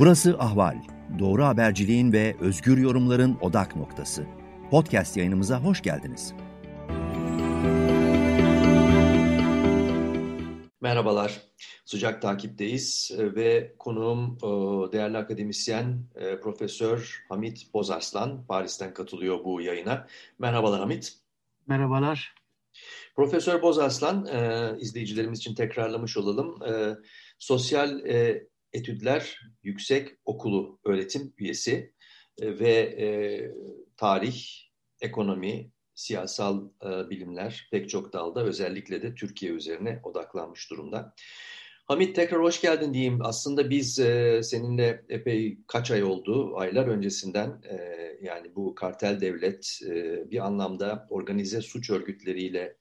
Burası Ahval. Doğru haberciliğin ve özgür yorumların odak noktası. Podcast yayınımıza hoş geldiniz. Merhabalar, sıcak takipteyiz ve konuğum e, değerli akademisyen e, Profesör Hamit Bozarslan Paris'ten katılıyor bu yayına. Merhabalar Hamit. Merhabalar. Profesör Bozarslan, e, izleyicilerimiz için tekrarlamış olalım. Sosyal Etüdler Yüksek Okulu öğretim üyesi ve tarih, ekonomi, siyasal e, bilimler pek çok dalda özellikle de Türkiye üzerine odaklanmış durumda. Hamit tekrar hoş geldin diyeyim. Aslında biz e, seninle epey kaç ay oldu, aylar öncesinden e, yani bu kartel devlet e, bir anlamda organize suç örgütleriyle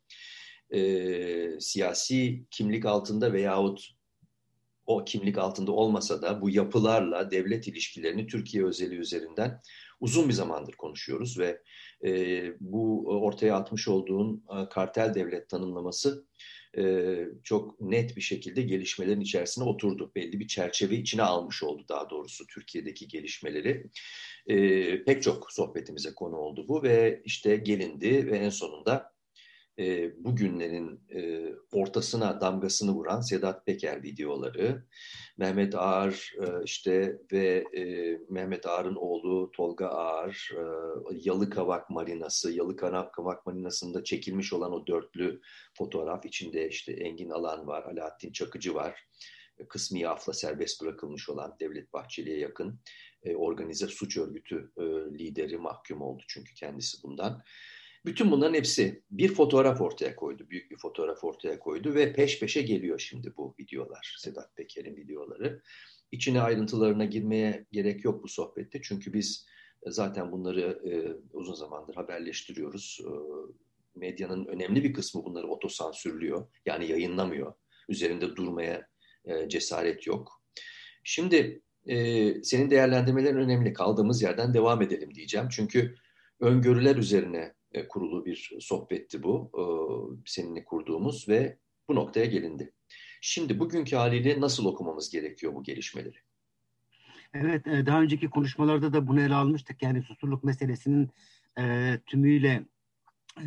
e, siyasi kimlik altında veyahut o kimlik altında olmasa da bu yapılarla devlet ilişkilerini Türkiye özeli üzerinden uzun bir zamandır konuşuyoruz ve e, bu ortaya atmış olduğun e, kartel devlet tanımlaması e, çok net bir şekilde gelişmelerin içerisine oturdu. Belli bir çerçeve içine almış oldu daha doğrusu Türkiye'deki gelişmeleri. E, pek çok sohbetimize konu oldu bu ve işte gelindi ve en sonunda e, bugünlerin e, ortasına damgasını vuran Sedat Peker videoları, Mehmet Ağar e, işte ve e, Mehmet Ağar'ın oğlu Tolga Ağar, e, Yalıkavak Marinası, Yalıkavak Marinası'nda çekilmiş olan o dörtlü fotoğraf içinde işte Engin Alan var, Alaaddin Çakıcı var, kısmi afla serbest bırakılmış olan Devlet Bahçeli'ye yakın e, organize suç örgütü e, lideri mahkum oldu çünkü kendisi bundan. Bütün bunların hepsi bir fotoğraf ortaya koydu, büyük bir fotoğraf ortaya koydu ve peş peşe geliyor şimdi bu videolar, Sedat Peker'in videoları. İçine ayrıntılarına girmeye gerek yok bu sohbette çünkü biz e, zaten bunları e, uzun zamandır haberleştiriyoruz. E, medyanın önemli bir kısmı bunları otosansürlüyor, yani yayınlamıyor. Üzerinde durmaya e, cesaret yok. Şimdi e, senin değerlendirmelerin önemli. Kaldığımız yerden devam edelim diyeceğim. Çünkü öngörüler üzerine e, kurulu bir sohbetti bu e, seninle kurduğumuz ve bu noktaya gelindi. Şimdi bugünkü haliyle nasıl okumamız gerekiyor bu gelişmeleri? Evet, e, daha önceki konuşmalarda da bunu ele almıştık. Yani susurluk meselesinin e, tümüyle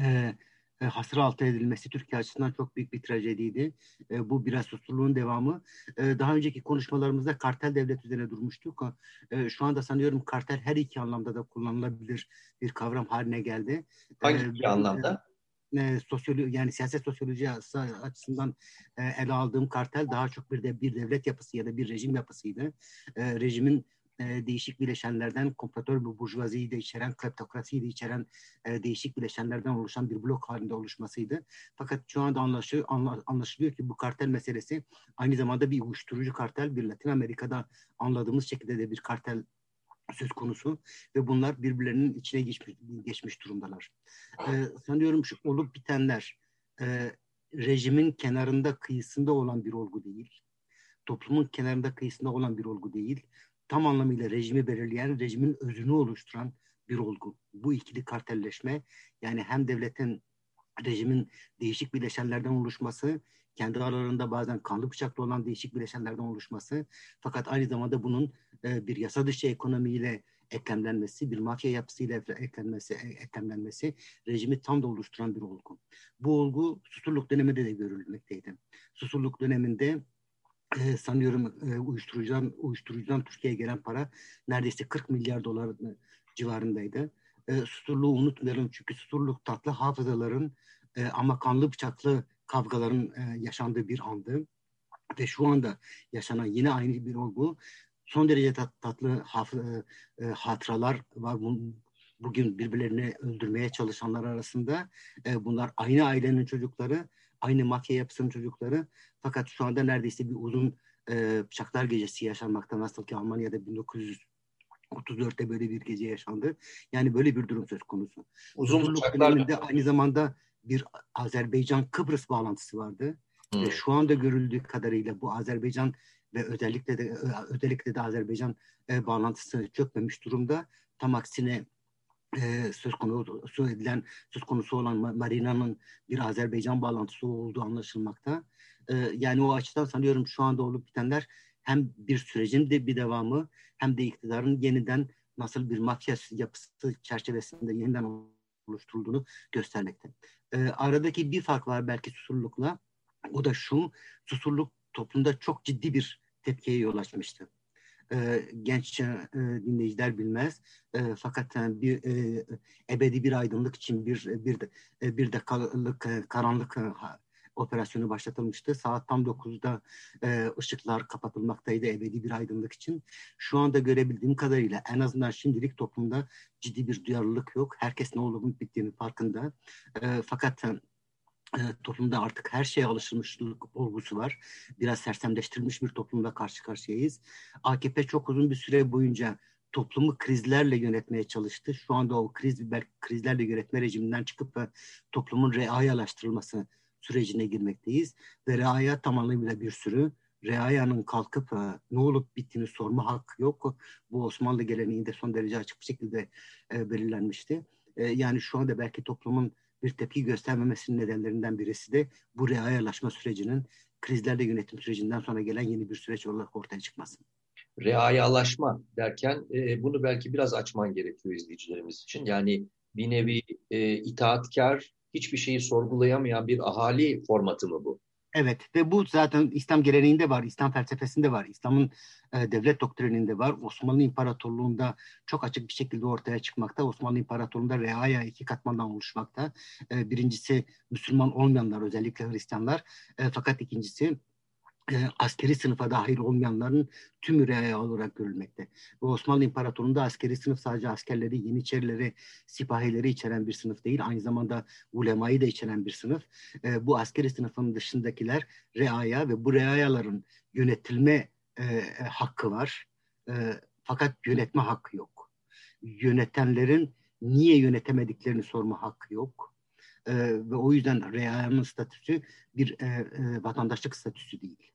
e, e, hasır altı edilmesi Türkiye açısından çok büyük bir trajediydi. E, bu biraz susurluğun devamı. E, daha önceki konuşmalarımızda kartel devlet üzerine durmuştuk. E, şu anda sanıyorum kartel her iki anlamda da kullanılabilir bir kavram haline geldi. Hangi iki anlamda? E, sosyoloji yani siyaset sosyoloji açısından e, ele aldığım kartel daha çok bir de bir devlet yapısı ya da bir rejim yapısıydı. E, rejimin e, değişik bileşenlerden kompratör bir burjuvaziyi de içeren, kleptokrasiyi de içeren e, değişik bileşenlerden oluşan bir blok halinde oluşmasıydı. Fakat şu anda anlaşılıyor, anlaşılıyor ki bu kartel meselesi aynı zamanda bir uyuşturucu kartel, bir Latin Amerika'da anladığımız şekilde de bir kartel söz konusu ve bunlar birbirlerinin içine geçmiş, geçmiş durumdalar. Ee, sanıyorum şu olup bitenler e, rejimin kenarında kıyısında olan bir olgu değil. Toplumun kenarında kıyısında olan bir olgu değil tam anlamıyla rejimi belirleyen, rejimin özünü oluşturan bir olgu. Bu ikili kartelleşme yani hem devletin rejimin değişik bileşenlerden oluşması, kendi aralarında bazen kanlı bıçaklı olan değişik bileşenlerden oluşması fakat aynı zamanda bunun e, bir yasa dışı ekonomiyle eklemlenmesi, bir mafya yapısıyla eklenmesi, e, eklemlenmesi rejimi tam da oluşturan bir olgu. Bu olgu Susurluk döneminde de görülmekteydi. Susurluk döneminde e, sanıyorum e, uyuşturucudan, uyuşturucudan Türkiye'ye gelen para neredeyse 40 milyar dolar civarındaydı. E, susurluğu unutmayalım çünkü susurluk tatlı hafızaların e, ama kanlı bıçaklı kavgaların e, yaşandığı bir andı. Ve şu anda yaşanan yine aynı bir olgu. Son derece tat, tatlı haf, e, hatıralar var. Bugün birbirlerini öldürmeye çalışanlar arasında e, bunlar aynı ailenin çocukları aynı mafya yapısının çocukları fakat şu anda neredeyse bir uzun e, bıçaklar gecesi yaşanmakta nasıl ki Almanya'da 1934'te böyle bir gece yaşandı. Yani böyle bir durum söz konusu. Uzun bıçaklar aynı zamanda bir Azerbaycan-Kıbrıs bağlantısı vardı. Hmm. Ve şu anda görüldüğü kadarıyla bu Azerbaycan ve özellikle de özellikle de Azerbaycan e, bağlantısı çökmemiş durumda. Tam aksine e, söz konusu edilen söz konusu olan Marina'nın bir Azerbaycan bağlantısı olduğu anlaşılmakta. E, yani o açıdan sanıyorum şu anda olup bitenler hem bir sürecin de bir devamı hem de iktidarın yeniden nasıl bir mafya yapısı çerçevesinde yeniden oluşturulduğunu göstermekte. E, aradaki bir fark var belki susurlukla. O da şu, susurluk toplumda çok ciddi bir tepkiye yol açmıştı. E, genç e, dinleyiciler bilmez. E, fakat yani bir e, ebedi bir aydınlık için bir bir de, bir dakikalık karanlık operasyonu başlatılmıştı. Saat tam 9'da e, ışıklar kapatılmaktaydı ebedi bir aydınlık için. Şu anda görebildiğim kadarıyla en azından şimdilik toplumda ciddi bir duyarlılık yok. Herkes ne olup bittiğini farkında. E, fakat e, toplumda artık her şeye alışılmışlık olgusu var. Biraz sersemleştirilmiş bir toplumda karşı karşıyayız. AKP çok uzun bir süre boyunca toplumu krizlerle yönetmeye çalıştı. Şu anda o kriz krizlerle yönetme rejiminden çıkıp toplumun reayalaştırılması sürecine girmekteyiz. Ve reaya tamamıyla bir sürü reayanın kalkıp ne olup bittiğini sorma hakkı yok. Bu Osmanlı geleneğinde son derece açık bir şekilde e, belirlenmişti. E, yani şu anda belki toplumun bir tepki göstermemesinin nedenlerinden birisi de bu reayalaşma sürecinin krizlerle yönetim sürecinden sonra gelen yeni bir süreç olarak ortaya çıkması. Reayalaşma derken e, bunu belki biraz açman gerekiyor izleyicilerimiz için. Yani bir nevi e, itaatkar, hiçbir şeyi sorgulayamayan bir ahali formatı mı bu? Evet ve bu zaten İslam geleneğinde var, İslam felsefesinde var, İslam'ın e, devlet doktrininde var. Osmanlı İmparatorluğu'nda çok açık bir şekilde ortaya çıkmakta. Osmanlı İmparatorluğu'nda reaya iki katmandan oluşmakta. E, birincisi Müslüman olmayanlar özellikle Hristiyanlar. E, fakat ikincisi e, askeri sınıfa dahil olmayanların tüm reaya olarak görülmekte. Ve Osmanlı İmparatorluğu'nda askeri sınıf sadece askerleri, yeniçerileri, sipahileri içeren bir sınıf değil, aynı zamanda ulemayı da içeren bir sınıf. E, bu askeri sınıfın dışındakiler reaya ve bu reayaların yönetilme e, e, hakkı var. E, fakat yönetme hakkı yok. Yönetenlerin niye yönetemediklerini sorma hakkı yok. E, ve o yüzden reayanın statüsü bir e, e, vatandaşlık statüsü değil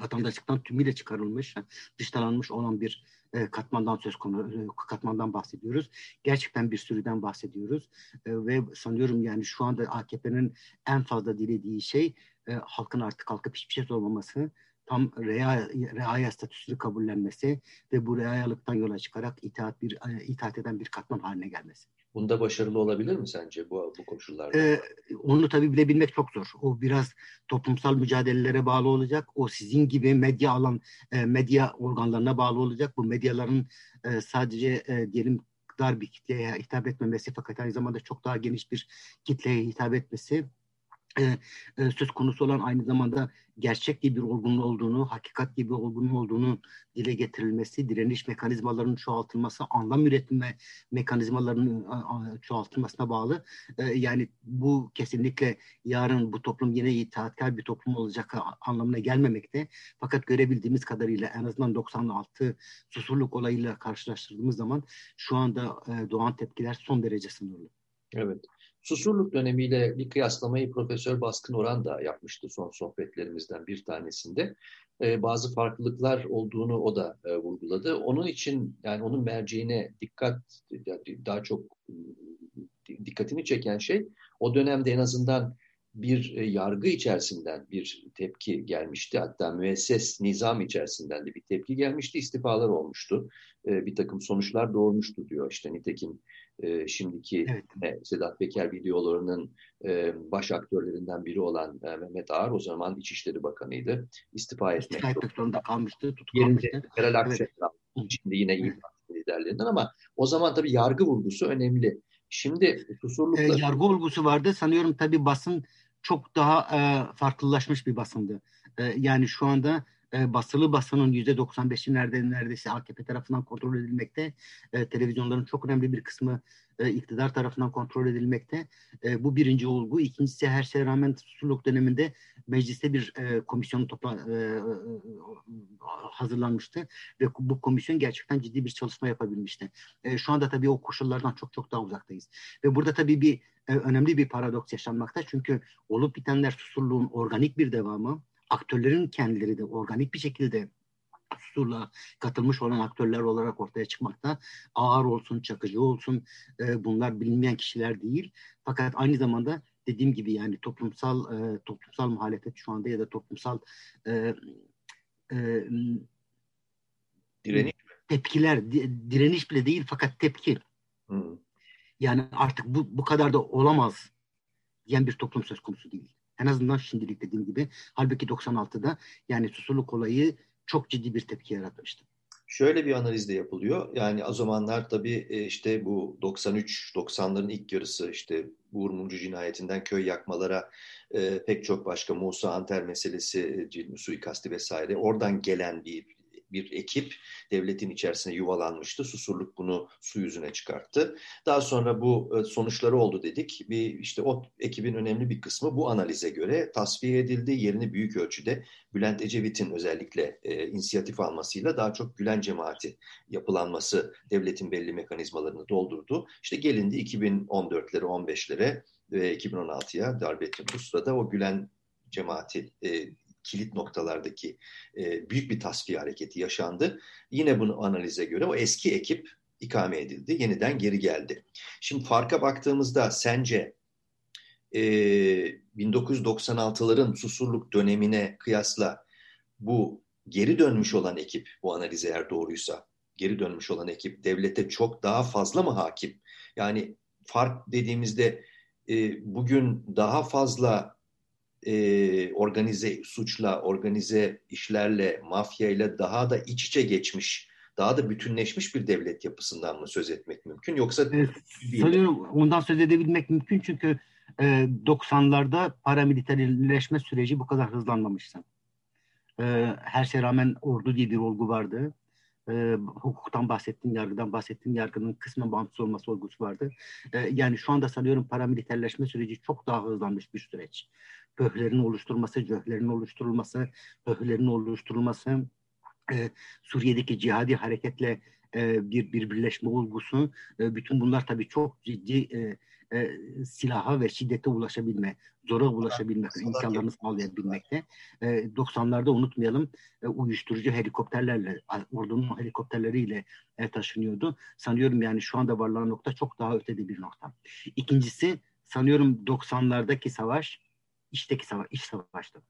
vatandaşlıktan tümüyle çıkarılmış, dışlanmış olan bir e, katmandan söz konu e, katmandan bahsediyoruz. Gerçekten bir sürüden bahsediyoruz e, ve sanıyorum yani şu anda AKP'nin en fazla dilediği şey e, halkın artık kalkıp hiçbir şey sormaması, tam rea, reaya statüsünü kabullenmesi ve bu reayalıktan yola çıkarak itaat bir e, itaat eden bir katman haline gelmesi. Bunda başarılı olabilir mi sence bu, bu koşullarda? Ee, onu tabii bilebilmek çok zor. O biraz toplumsal mücadelelere bağlı olacak. O sizin gibi medya alan e, medya organlarına bağlı olacak. Bu medyaların e, sadece e, diyelim dar bir kitleye hitap etmemesi fakat aynı zamanda çok daha geniş bir kitleye hitap etmesi e, e, söz konusu olan aynı zamanda gerçek gibi bir olgunluğu olduğunu, hakikat gibi bir olgunluğu olduğunu dile getirilmesi, direniş mekanizmalarının çoğaltılması, anlam üretme mekanizmalarının çoğaltılmasına bağlı. E, yani bu kesinlikle yarın bu toplum yine itaatkar bir toplum olacak anlamına gelmemekte. Fakat görebildiğimiz kadarıyla en azından 96 susurluk olayıyla karşılaştırdığımız zaman şu anda e, doğan tepkiler son derece sınırlı. Evet. Susurluk dönemiyle bir kıyaslamayı Profesör Baskın Oran da yapmıştı son sohbetlerimizden bir tanesinde. Ee, bazı farklılıklar olduğunu o da e, vurguladı. Onun için yani onun merceğine dikkat daha çok dikkatini çeken şey o dönemde en azından bir e, yargı içerisinden bir tepki gelmişti. Hatta müesses nizam içerisinden de bir tepki gelmişti. İstifalar olmuştu. E, bir takım sonuçlar doğurmuştu diyor. İşte nitekim e, şimdiki evet. Sedat Peker videolarının baş aktörlerinden biri olan Mehmet Ağar o zaman İçişleri Bakanı'ydı. İstifa etmek zorunda kalmıştı. Yerinde Meral Akşener evet. şimdi yine iyi Parti liderlerinden ama o zaman tabii yargı vurgusu önemli. Şimdi susurlukla... E, yargı olgusu vardı. Sanıyorum tabii basın çok daha e, farklılaşmış bir basındı. E, yani şu anda e, basılı basının %95'i nerede, neredeyse AKP tarafından kontrol edilmekte. E, televizyonların çok önemli bir kısmı e, iktidar tarafından kontrol edilmekte. E, bu birinci olgu. İkincisi her şeye rağmen tutukluk döneminde mecliste bir e, komisyon topla, e, e, hazırlanmıştı ve bu komisyon gerçekten ciddi bir çalışma yapabilmişti. E, şu anda tabii o koşullardan çok çok daha uzaktayız. Ve burada tabii bir e, önemli bir paradoks yaşanmakta. Çünkü olup bitenler susurluğun organik bir devamı, aktörlerin kendileri de organik bir şekilde Sur'la katılmış olan aktörler olarak ortaya çıkmakta. Ağır olsun, çakıcı olsun e, bunlar bilinmeyen kişiler değil. Fakat aynı zamanda dediğim gibi yani toplumsal e, toplumsal muhalefet şu anda ya da toplumsal e, e, direniş tepkiler direniş bile değil fakat tepki. Hmm. Yani artık bu bu kadar da olamaz diyen bir toplum söz konusu değil. En azından şimdilik dediğim gibi. Halbuki 96'da yani susurluk olayı çok ciddi bir tepki yaratmıştı. Şöyle bir analiz de yapılıyor. Yani o zamanlar tabii e, işte bu 93-90'ların ilk yarısı işte Uğur Mumcu cinayetinden köy yakmalara e, pek çok başka Musa Anter meselesi, e, suikasti vesaire oradan gelen bir bir ekip devletin içerisine yuvalanmıştı. Susurluk bunu su yüzüne çıkarttı. Daha sonra bu e, sonuçları oldu dedik. Bir işte o ekibin önemli bir kısmı bu analize göre tasfiye edildi. Yerini büyük ölçüde Bülent Ecevit'in özellikle e, inisiyatif almasıyla daha çok Gülen cemaati yapılanması devletin belli mekanizmalarını doldurdu. İşte gelindi 2014'lere 15'lere ve 2016'ya darbe ettim. Bu sırada o Gülen cemaati e, kilit noktalardaki e, büyük bir tasfiye hareketi yaşandı. Yine bunu analize göre o eski ekip ikame edildi. Yeniden geri geldi. Şimdi farka baktığımızda sence e, 1996'ların susurluk dönemine kıyasla bu geri dönmüş olan ekip, bu analiz eğer doğruysa, geri dönmüş olan ekip devlete çok daha fazla mı hakim? Yani fark dediğimizde e, bugün daha fazla e, organize suçla, organize işlerle, mafyayla daha da iç içe geçmiş, daha da bütünleşmiş bir devlet yapısından mı söz etmek mümkün? Yoksa evet, sanıyorum ondan söz edebilmek mümkün çünkü e, 90'larda paramiliterleşme süreci bu kadar hızlanmamıştı. E, her şeye rağmen ordu diye bir olgu vardı. E, hukuktan bahsettim, yargıdan bahsettim. Yargının kısmen bağımsız olması olgusu vardı. E, yani şu anda sanıyorum paramiliterleşme süreci çok daha hızlanmış bir süreç pöhlerin oluşturulması, cöhlerin oluşturulması, pöhlerin oluşturulması, e, Suriye'deki cihadi hareketle e, bir, bir birleşme olgusu, e, bütün bunlar tabii çok ciddi e, e, silaha ve şiddete ulaşabilme, zora ulaşabilme imkanlarını sağlayabilmekte. E, 90'larda unutmayalım e, uyuşturucu helikopterlerle, ordunun helikopterleriyle e, taşınıyordu. Sanıyorum yani şu anda varlanan nokta çok daha ötede bir nokta. İkincisi sanıyorum 90'lardaki savaş işteki savaş, iş savaştı.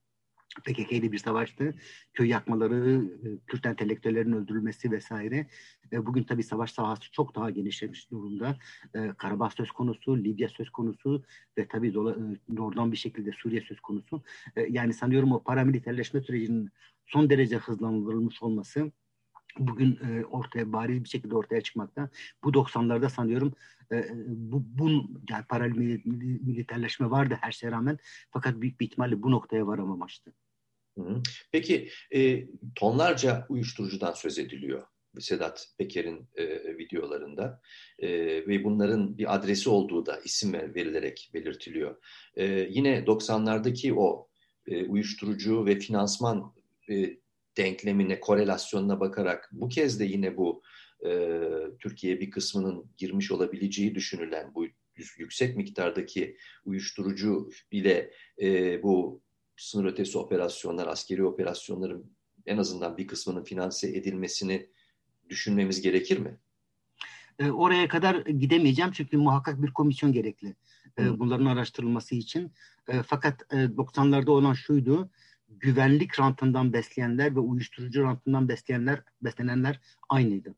PKK ile bir savaştı. Köy yakmaları, e, Kürt entelektüellerin öldürülmesi vesaire. E, bugün tabii savaş sahası çok daha genişlemiş durumda. E, Karabağ söz konusu, Libya söz konusu ve tabii doğrudan bir şekilde Suriye söz konusu. Yani sanıyorum o paramiliterleşme sürecinin son derece hızlandırılmış olması bugün e, ortaya bariz bir şekilde ortaya çıkmakta. Bu 90'larda sanıyorum e, bu, bu yani paralel militerleşme vardı her şeye rağmen fakat büyük bir ihtimalle bu noktaya varamamıştı. Peki e, tonlarca uyuşturucudan söz ediliyor Sedat Peker'in e, videolarında e, ve bunların bir adresi olduğu da isim verilerek belirtiliyor. E, yine 90'lardaki o e, uyuşturucu ve finansman e, denklemine, korelasyonuna bakarak bu kez de yine bu e, Türkiye bir kısmının girmiş olabileceği düşünülen bu yüksek miktardaki uyuşturucu ile e, bu sınır ötesi operasyonlar, askeri operasyonların en azından bir kısmının finanse edilmesini düşünmemiz gerekir mi? E, oraya kadar gidemeyeceğim çünkü muhakkak bir komisyon gerekli e, bunların araştırılması için. E, fakat e, 90'larda olan şuydu, güvenlik rantından besleyenler ve uyuşturucu rantından besleyenler, beslenenler aynıydı.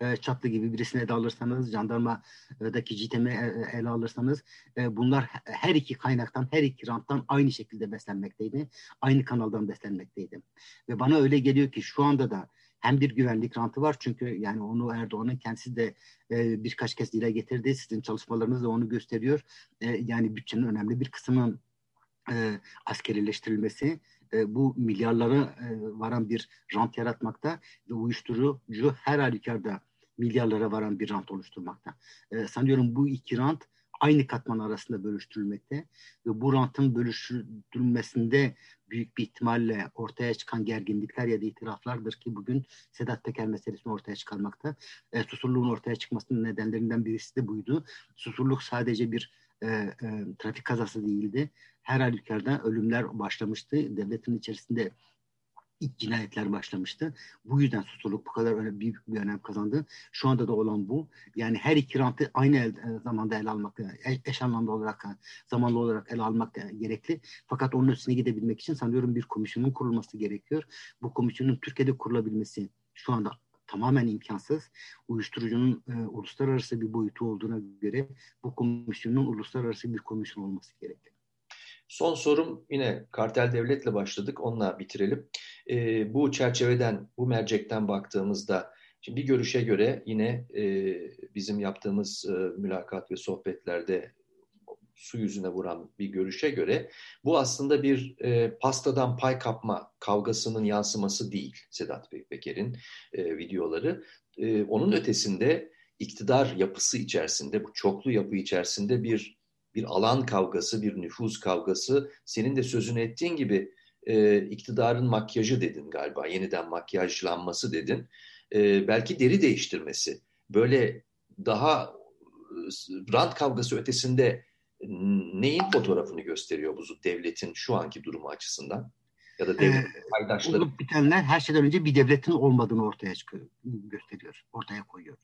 E, Çatlı gibi birisini ele alırsanız, jandarmadaki CİTEM'i e, ele alırsanız e, bunlar her iki kaynaktan, her iki ranttan aynı şekilde beslenmekteydi. Aynı kanaldan beslenmekteydi. Ve bana öyle geliyor ki şu anda da hem bir güvenlik rantı var çünkü yani onu Erdoğan'ın kendisi de e, birkaç kez dile getirdi. Sizin çalışmalarınız da onu gösteriyor. E, yani bütçenin önemli bir kısmının e, askerileştirilmesi e, bu milyarlara e, varan bir rant yaratmakta ve uyuşturucu her halükarda milyarlara varan bir rant oluşturmakta. E, sanıyorum bu iki rant aynı katman arasında bölüştürülmekte ve bu rantın bölüştürülmesinde büyük bir ihtimalle ortaya çıkan gerginlikler ya da itiraflardır ki bugün Sedat Peker meselesini ortaya çıkarmakta. E, susurluğun ortaya çıkmasının nedenlerinden birisi de buydu. Susurluk sadece bir e, e, trafik kazası değildi her halükarda ölümler başlamıştı. Devletin içerisinde ilk cinayetler başlamıştı. Bu yüzden susurluk bu kadar öyle büyük bir önem kazandı. Şu anda da olan bu. Yani her iki rantı aynı el, e, zamanda ele almak, e, eş anlamda olarak, e, zamanlı olarak ele almak gerekli. Fakat onun üstüne gidebilmek için sanıyorum bir komisyonun kurulması gerekiyor. Bu komisyonun Türkiye'de kurulabilmesi şu anda tamamen imkansız. Uyuşturucunun e, uluslararası bir boyutu olduğuna göre bu komisyonun uluslararası bir komisyon olması gerekli. Son sorum yine kartel devletle başladık. Onunla bitirelim. E, bu çerçeveden, bu mercekten baktığımızda şimdi bir görüşe göre yine e, bizim yaptığımız e, mülakat ve sohbetlerde su yüzüne vuran bir görüşe göre bu aslında bir e, pastadan pay kapma kavgasının yansıması değil Sedat Peker'in e, videoları. E, onun ötesinde iktidar yapısı içerisinde, bu çoklu yapı içerisinde bir bir alan kavgası, bir nüfuz kavgası. Senin de sözünü ettiğin gibi e, iktidarın makyajı dedin galiba, yeniden makyajlanması dedin. E, belki deri değiştirmesi. Böyle daha e, rant kavgası ötesinde neyin fotoğrafını gösteriyor bu devletin şu anki durumu açısından? Ya da devlet ee, paydaşları. Olup bitenler her şeyden önce bir devletin olmadığını ortaya çıkıyor, gösteriyor, ortaya koyuyor.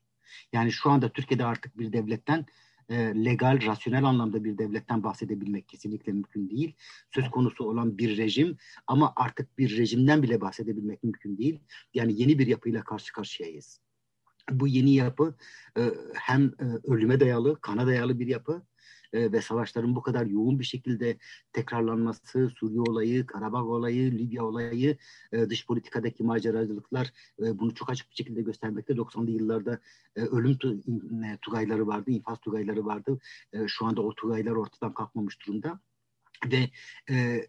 Yani şu anda Türkiye'de artık bir devletten e, legal, rasyonel anlamda bir devletten bahsedebilmek kesinlikle mümkün değil. Söz konusu olan bir rejim ama artık bir rejimden bile bahsedebilmek mümkün değil. Yani yeni bir yapıyla karşı karşıyayız. Bu yeni yapı e, hem e, ölüme dayalı, kana dayalı bir yapı e, ve savaşların bu kadar yoğun bir şekilde tekrarlanması, Suriye olayı, Karabağ olayı, Libya olayı, e, dış politikadaki maceracılıklar e, bunu çok açık bir şekilde göstermekte. 90'lı yıllarda e, ölüm tu, e, tugayları vardı, infaz tugayları vardı. E, şu anda o tugaylar ortadan kalkmamış durumda. Ve e,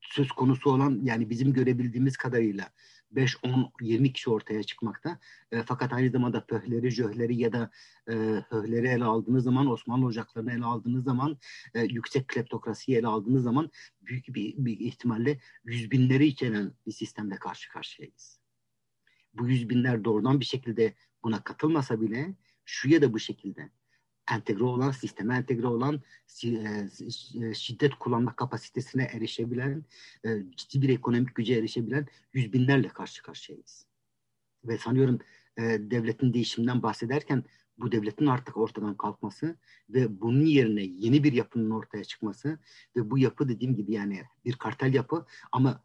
söz konusu olan yani bizim görebildiğimiz kadarıyla 5, 10, 20 kişi ortaya çıkmakta. E, fakat aynı zamanda pöhleri, jöhleri ya da e, höhleri ele aldığınız zaman, Osmanlı ocaklarını ele aldığınız zaman, e, yüksek kleptokrasiyi ele aldığınız zaman büyük bir, bir ihtimalle yüz binleri içeren bir sistemle karşı karşıyayız. Bu yüz binler doğrudan bir şekilde buna katılmasa bile şu ya da bu şekilde entegre olan, sisteme entegre olan, e, e, şiddet kullanma kapasitesine erişebilen, e, ciddi bir ekonomik güce erişebilen yüz binlerle karşı karşıyayız. Ve sanıyorum devletin değişiminden bahsederken bu devletin artık ortadan kalkması ve bunun yerine yeni bir yapının ortaya çıkması ve bu yapı dediğim gibi yani bir kartel yapı ama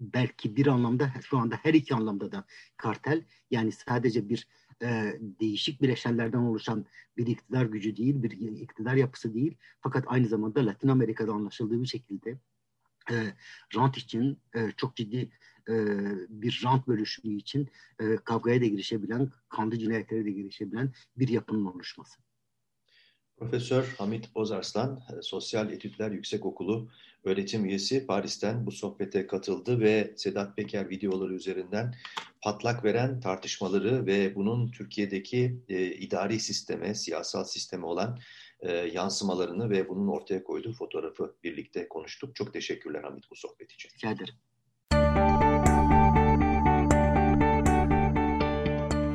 belki bir anlamda şu anda her iki anlamda da kartel yani sadece bir e, değişik bileşenlerden oluşan bir iktidar gücü değil, bir iktidar yapısı değil. Fakat aynı zamanda Latin Amerika'da anlaşıldığı bir şekilde e, rant için e, çok ciddi e, bir rant bölüşümü için e, kavgaya da girişebilen, kanlı cinayetlere de girişebilen bir yapının oluşması. Profesör Hamit Bozarslan, Sosyal Etütler Yüksekokulu öğretim üyesi Paris'ten bu sohbete katıldı ve Sedat Peker videoları üzerinden patlak veren tartışmaları ve bunun Türkiye'deki e, idari sisteme, siyasal sisteme olan e, yansımalarını ve bunun ortaya koyduğu fotoğrafı birlikte konuştuk. Çok teşekkürler Hamit bu sohbet için. Rica ederim.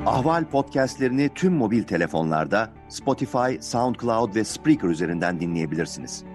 Ahval podcastlerini tüm mobil telefonlarda Spotify, SoundCloud ve Spreaker üzerinden dinleyebilirsiniz.